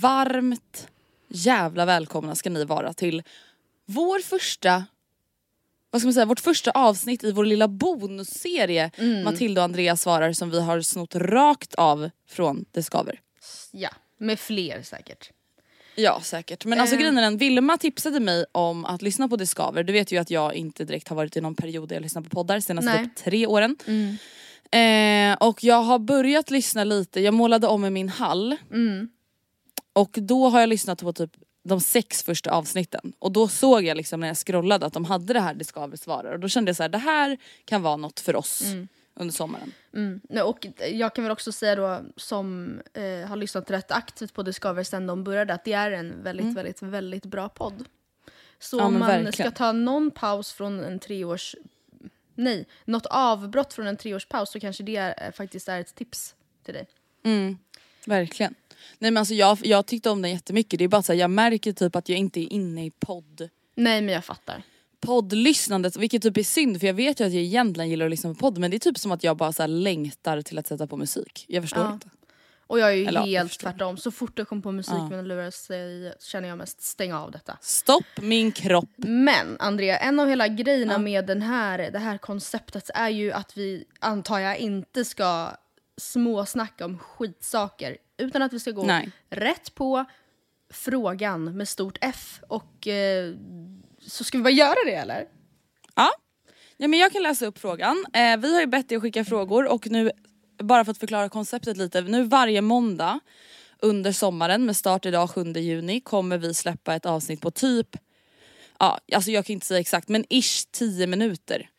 Varmt jävla välkomna ska ni vara till vår första vad ska man säga, vårt första avsnitt i vår lilla bonusserie Matilda och Andreas svarar som vi har snott rakt av från Det skaver. Ja, med fler säkert. Ja säkert. Men alltså Eh. grejen är den, Vilma tipsade mig om att lyssna på Det skaver. Du vet ju att jag inte direkt har varit i någon period där jag lyssnar på poddar senaste Nej. typ tre åren. Eh, och jag har börjat lyssna lite, jag målade om i min hall. Och då har jag lyssnat på typ de sex första avsnitten. Och då såg jag liksom när jag scrollade att de hade det här Det skaver svarar. Och då kände jag så här, det här kan vara något för oss under sommaren. Mm. Och jag kan väl också säga då som eh, har lyssnat rätt aktivt på Discover sen de började att det är en väldigt, väldigt, väldigt bra podd. Så Mm. Ja, om man verkligen. ska ta någon paus från en treårs... Nej, något avbrott från en treårspaus så kanske det är, faktiskt är ett tips till dig. Verkligen. Nej men alltså jag, jag tyckte om den jättemycket. Det är bara så här, jag märker typ att jag inte är inne i podd Nej men jag fattar. poddlyssnandet, vilket typ är synd för jag vet ju att jag egentligen gillar att lyssna på podd men det är typ som att jag bara så här längtar till att sätta på musik. Jag förstår Ja. inte. Och jag är ju Eller ja, jag helt förstår. tvärtom. Så fort jag kommer på musik Ja. med lurar så känner jag mest stänga av detta. Stopp min kropp. Men Andrea, en av hela grejerna med den här, det här konceptet är ju att vi, antar jag, inte ska småsnacka om skitsaker. Utan att vi ska gå Nej. rätt på frågan med stort F. Och eh, så ska vi bara göra det eller? Ja. ja men jag kan läsa upp frågan. Eh, vi har ju bett er att skicka frågor och nu, bara för att förklara konceptet lite, nu varje måndag under sommaren med start idag 7 juni kommer vi släppa ett avsnitt på typ, ja alltså jag kan inte säga exakt men ish 10 minuter.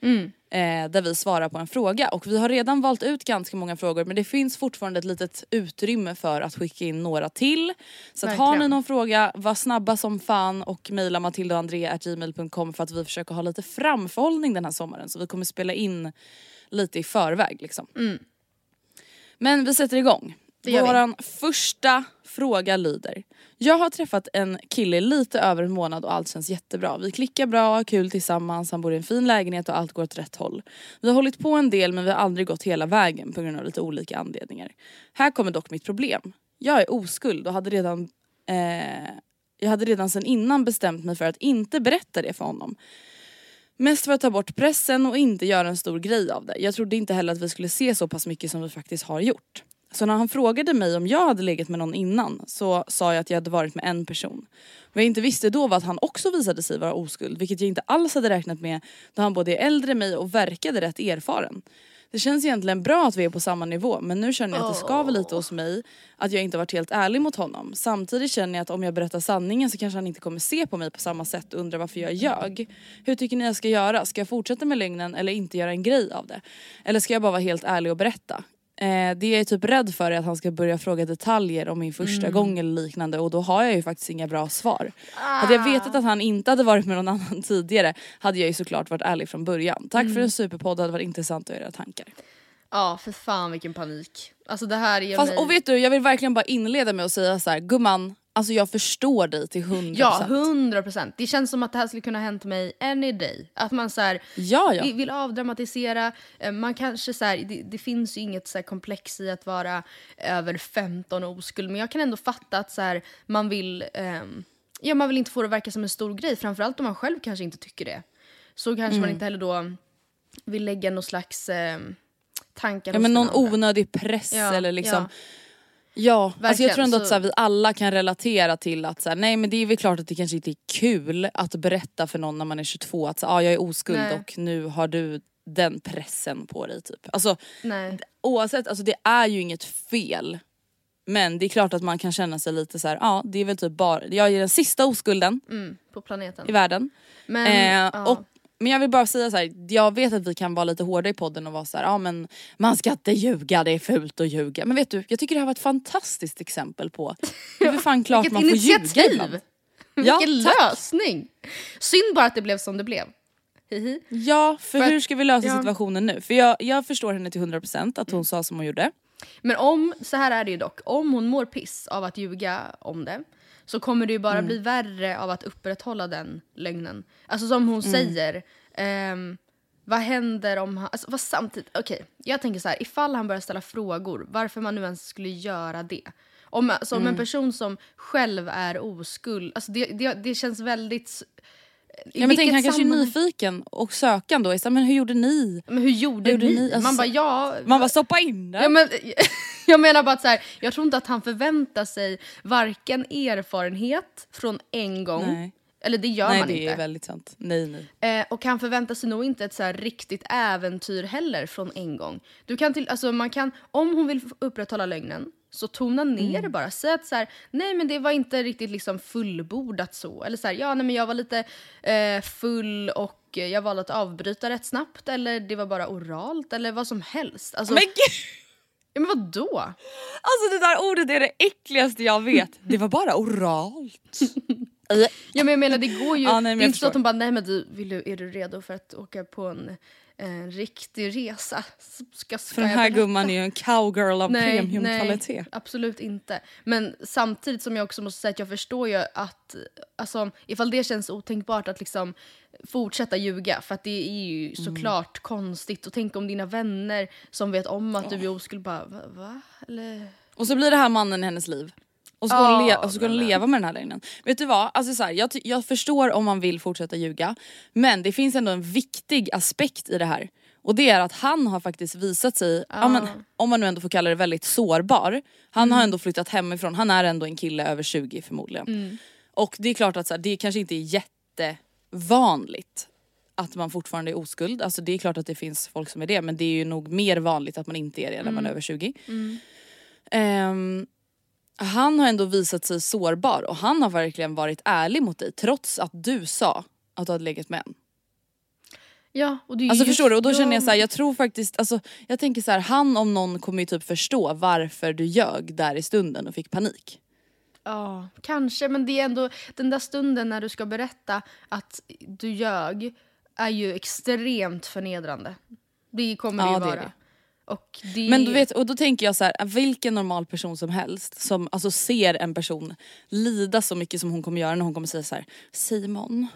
Eh, där vi svarar på en fråga och vi har redan valt ut ganska många frågor men det finns fortfarande ett litet utrymme för att skicka in några till. Så att har ni någon fråga, var snabba som fan och mejla matildaandrea.gmail.com för att vi försöker ha lite framförhållning den här sommaren så vi kommer spela in lite i förväg liksom. Men vi sätter igång. Mm. Våran första fråga lyder. Jag har träffat en kille lite över en månad och allt känns jättebra. Vi klickar bra, har kul tillsammans, han bor i en fin lägenhet och allt går åt rätt håll. Vi har hållit på en del men vi har aldrig gått hela vägen på grund av lite olika anledningar. Här kommer dock mitt problem. Jag är oskuld och hade redan eh, jag hade redan sen innan bestämt mig för att inte berätta det för honom. Mest för att ta bort pressen och inte göra en stor grej av det. Jag trodde inte heller att vi skulle se så pass mycket som vi faktiskt har gjort. Så när han frågade mig om jag hade legat med någon innan så sa jag att jag hade varit med en person. Vad jag inte visste då var att han också visade sig vara oskuld vilket jag inte alls hade räknat med då han både är äldre än mig och verkade rätt erfaren. Det känns egentligen bra att vi är på samma nivå men nu känner jag att det skaver lite hos mig att jag inte varit helt ärlig mot honom. Samtidigt känner jag att om jag berättar sanningen så kanske han inte kommer se på mig på samma sätt och undra varför jag ljög. Hur tycker ni jag ska göra? Ska jag fortsätta med lögnen eller inte göra en grej av det? Eller ska jag bara vara helt ärlig och berätta? Eh, det jag är typ rädd för är att han ska börja fråga detaljer om min första Mm. gång eller liknande och då har jag ju faktiskt inga bra svar. Hade jag vetat att han inte hade varit med någon annan tidigare hade jag ju såklart varit ärlig från början. Tack Mm. för en superpodd, det hade varit intressant att höra era tankar. Ja, för fan vilken panik. Alltså det här ger Fast, mig... och vet du, jag vill verkligen bara inleda med att säga så här, gumman, alltså jag förstår dig till 100%. Ja, 100 procent. Det känns som att det här skulle kunna ha hänt mig any day. Att man så här, Ja, ja. vi- vill avdramatisera. Eh, Man kanske så här, det, det finns ju inget så här komplex i att vara över 15 och oskuld. Men jag kan ändå fatta att så här, man vill ehm, ja, man vill inte få det att verka som en stor grej. Framförallt om man själv kanske inte tycker det. Så kanske Mm. man inte heller då vill lägga någon slags eh, tankar Ja men någon andra. onödig press Ja, eller liksom ja. Ja, alltså jag tror ändå att så- här, vi alla kan relatera till att så här, nej men det är väl klart att det kanske inte är kul att berätta för någon när man är 22 att så, ah, jag är oskuld Nej. och nu har du den pressen på dig typ. Alltså Nej. oavsett, alltså det är ju inget fel. Men det är klart att man kan känna sig lite så ja det är väl typ bara, jag är den sista oskulden Mm, på planeten. i världen. Men, Eh, och, men jag vill bara säga så här, jag vet att vi kan vara lite hårda i podden och vara så här, ja men man ska inte ljuga, det är fult att ljuga. Men vet du, jag tycker det här var ett fantastiskt exempel på, är för fan klart Vilket man får ljuga ibland. Ja, Vilken tack. lösning! Synd bara att det blev som det blev. Hihi. Ja, för, För hur ska vi lösa ja. situationen nu? För jag, jag förstår henne till 100% att hon sa som hon gjorde. Men om, så här är det ju dock, om hon mår piss av att ljuga om det så kommer det ju bara bli värre av att upprätthålla den lögnen. Alltså som hon säger, ehm, vad händer om han... Alltså, vad samtidigt, okej, jag tänker så här, ifall han börjar ställa frågor, varför man nu ens skulle göra det. Om, alltså, om en person som själv är oskuld, alltså det, det, det känns väldigt... Ja, men tänk, han kanske är nyfiken och sökande och så men hur gjorde ni? Men hur gjorde, Hur gjorde ni? ni? Alltså, man bara ja... Man bara stoppa in den. Ja, men, jag menar bara att så här, jag tror inte att han förväntar sig varken erfarenhet från en gång, Nej. eller det gör Nej man det inte. är väldigt sant. Nej nej. Eh, och han förväntar sig nog inte ett så riktigt äventyr heller från en gång. Du kan till, alltså man kan, om hon vill upprätthålla lögnen, så tona ner Mm. det bara. Säg att så här, nej men det var inte riktigt liksom fullbordat så. Eller så här, ja nej men jag var lite eh, full och jag valde att avbryta rätt snabbt. Eller det var bara oralt eller vad som helst. Alltså, Men gud! ja, men vadå? Alltså det där ordet är det äckligaste jag vet. Det var bara oralt. Ja men jag menar det går ju, Ja, nej, men det är inte så att de bara nej men du, vill du, är du redo för att åka på en, en riktig resa? Ska, För den här gumman är ju en cowgirl av premiumkvalitet. Nej, absolut inte. Men samtidigt som jag också måste säga att jag förstår ju att alltså, ifall det känns otänkbart att liksom fortsätta ljuga för att det är ju Mm. såklart konstigt och tänk om dina vänner som vet om att du är oskuld bara va? va? Eller? Och så blir det här mannen i hennes liv. Och så ska, hon, le- och så ska hon leva med den här lögnen. Vet du vad? Alltså så här, jag, jag förstår om man vill fortsätta ljuga. Men det finns ändå en viktig aspekt i det här. Och det är att han har faktiskt visat sig, ja. men, om man nu ändå får kalla det väldigt sårbar. Han har ändå flyttat hemifrån, han är ändå en kille över 20 förmodligen. Och det är klart att så här, det kanske inte är jättevanligt att man fortfarande är oskuld. Alltså det är klart att det finns folk som är det men det är ju nog mer vanligt att man inte är det när man är över 20. Ehm, han har ändå visat sig sårbar och han har verkligen varit ärlig mot dig trots att du sa att du hade legat med en. Ja, och det är Alltså just- förstår du? Och då ja, känner jag så här, jag tror faktiskt, alltså jag tänker så här, han om någon kommer ju typ förstå varför du ljög där i stunden och fick panik. Ja, kanske. Men det är ändå den där stunden när du ska berätta att du ljög är ju extremt förnedrande. Det kommer Ja, ju det är vara. det. Och det... Men du vet, och då tänker jag så här, vilken normal person som helst som alltså ser en person lida så mycket som hon kommer göra när hon kommer säga så här: Simon,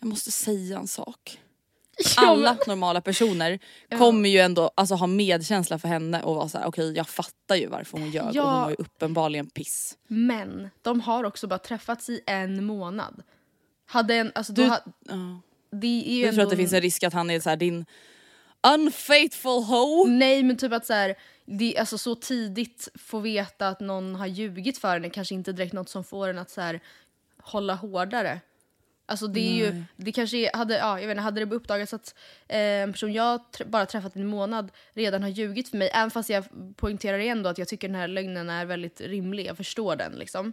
jag måste säga en sak. Alla normala personer kommer ju ändå alltså, ha medkänsla för henne och vara så här: okej jag fattar ju varför hon och Ja. hon var ju uppenbarligen piss. Men de har också bara träffats i en månad. Hade en, alltså, Du, då ha, ja. det är ju tror ändå- att det finns en risk att han är så här, din unfaithful hoe. Nej men typ att så här, det, alltså, så tidigt få veta att någon har ljugit för en är kanske inte direkt något som får en att så här, hålla hårdare. Alltså det är ju, det kanske hade, ja, jag vet inte, hade det uppdagats att eh, en person jag tr- bara träffat en månad redan har ljugit för mig, även fast jag poängterar igen då att jag tycker den här lögnen är väldigt rimlig, jag förstår den liksom.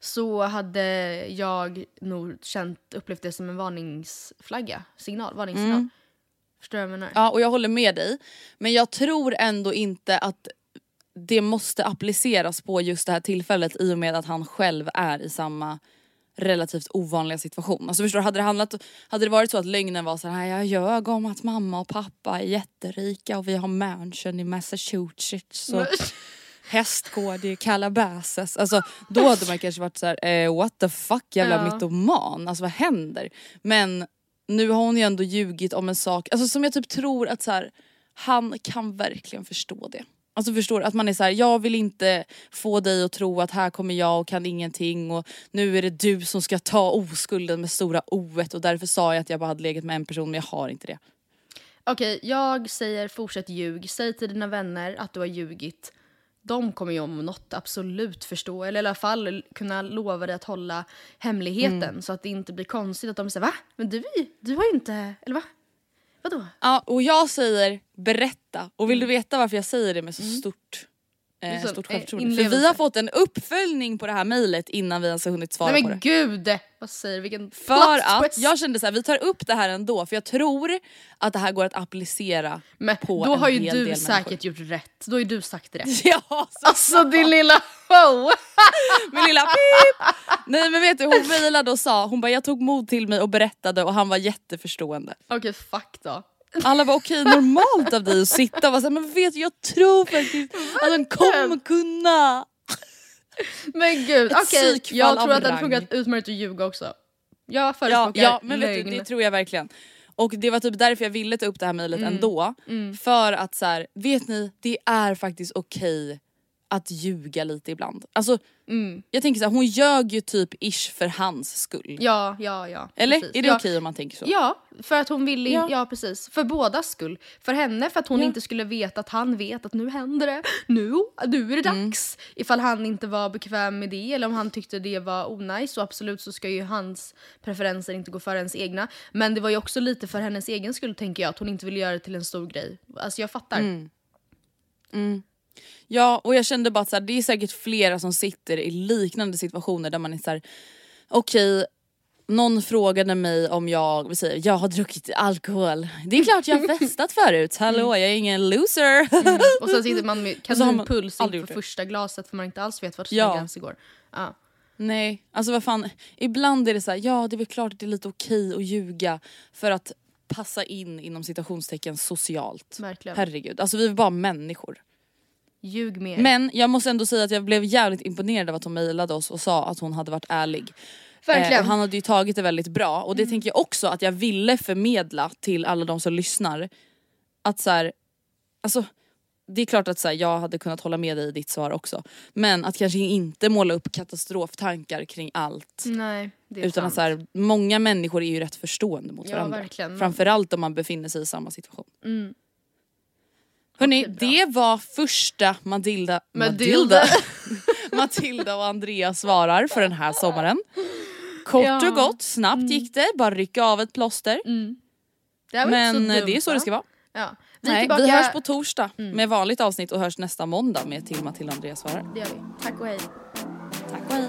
Så hade jag nog känt, upplevt det som en varningsflagga, signal, varningssignal. Förstår jag menar? Ja och jag håller med dig. Men jag tror ändå inte att det måste appliceras på just det här tillfället i och med att han själv är i samma relativt ovanliga situation. Alltså förstår du, hade det, handlat, hade det varit så att lögnen var så här, jag ljög om att mamma och pappa är jätterika och vi har mansion i Massachusetts och hästgård i Calabasas. Alltså då hade man kanske varit så här, eh, what the fuck jävla Ja. mytoman, alltså vad händer? Men nu har hon ju ändå ljugit om en sak, alltså som jag typ tror att så här, han kan verkligen förstå det. Alltså förstår du? Att man är så här, jag vill inte få dig att tro att här kommer jag och kan ingenting och nu är det du som ska ta oskulden med stora o och därför sa jag att jag bara hade legat med en person men jag har inte det. Okej, jag säger fortsätt ljug. Säg till dina vänner att du har ljugit. De kommer ju om något absolut förstå, eller i alla fall kunna lova dig att hålla hemligheten Mm. så att det inte blir konstigt att de säger va? Men du, du har ju inte, eller va? Vadå? Ja och jag säger berätta och vill du veta varför jag säger det med så stort Eh, Liksom, stort självförtroende. För vi har fått en uppföljning på det här mejlet innan vi ens har hunnit svara Nej på men det. gud! Vad säger? Vilken För att jag kände så här, vi tar upp det här ändå för jag tror att det här går att applicera Men på då en har ju hel du del säkert människor. gjort rätt. Då har ju du sagt rätt. Ja, så Alltså din lilla show! min lilla pip! Nej men vet du hon mejlade och sa, hon bara jag tog mod till mig och berättade och han var jätteförstående. Okej, fuck då. Alla var okej normalt av dig att sitta och vara såhär men vet du jag tror faktiskt att han kommer kunna. Men gud, okej. psykfall Jag tror att det hade funkat utmärkt att ljuga också. Jag Ja, förespråkar ja men vet du lögn. det tror jag verkligen. Och det var typ därför jag ville ta upp det här mejlet Mm. ändå. För att så här, vet ni det är faktiskt okej att ljuga lite ibland. Alltså jag tänker så här, hon ljög ju typ ish för hans skull. Ja, ja, ja. Eller precis. är det ja. okej om man tänker så? Ja, för att hon ville Ja. ja. precis. För bådas skull. För henne för att hon Ja. inte skulle veta att han vet att nu händer det. Nu, nu är det Mm. dags. Ifall han inte var bekväm med det eller om han tyckte det var onajs så absolut så ska ju hans preferenser inte gå före ens egna. Men det var ju också lite för hennes egen skull tänker jag att hon inte ville göra det till en stor grej. Alltså jag fattar. Mm. Ja och jag kände bara att så här, det är säkert flera som sitter i liknande situationer där man är såhär okej någon frågade mig om jag, vi säger, jag har druckit alkohol. Det är klart jag har festat förut, hallå jag är ingen loser. Och sen sitter man med kaninpuls inför första glaset för man inte alls vet vart Ja. sina gränser går. Ja. Nej, alltså vad fan. Ibland är det så här, ja det är väl klart att det är lite okej att ljuga för att passa in inom citationstecken socialt. Verkligen. Herregud, alltså vi är bara människor. Ljug mer. Men jag måste ändå säga att jag blev jävligt imponerad av att hon mejlade oss och sa att hon hade varit ärlig. Mm. och han hade ju tagit det väldigt bra och det tänker jag också att jag ville förmedla till alla de som lyssnar. Att så här, alltså det är klart att så här, jag hade kunnat hålla med dig i ditt svar också. Men att kanske inte måla upp katastroftankar kring allt. Nej, Utan sant. att så här, många människor är ju rätt förstående mot Ja, varandra. verkligen. Framförallt om man befinner sig i samma situation. Mm. Hörni, det var första Matilda, Matilda. Matilda. Och Andreas svarar för den här sommaren. Kort Ja. Mm. och gott, snabbt gick det, bara rycka av ett plåster. Det här var Men dumt, det är så det ska vara. Ja. Vi, Nej, tillbaka... Mm. vi hörs på torsdag med vanligt avsnitt och hörs nästa måndag med till Matilda och Andreas svarar. Det gör vi. Tack och hej. Tack och hej.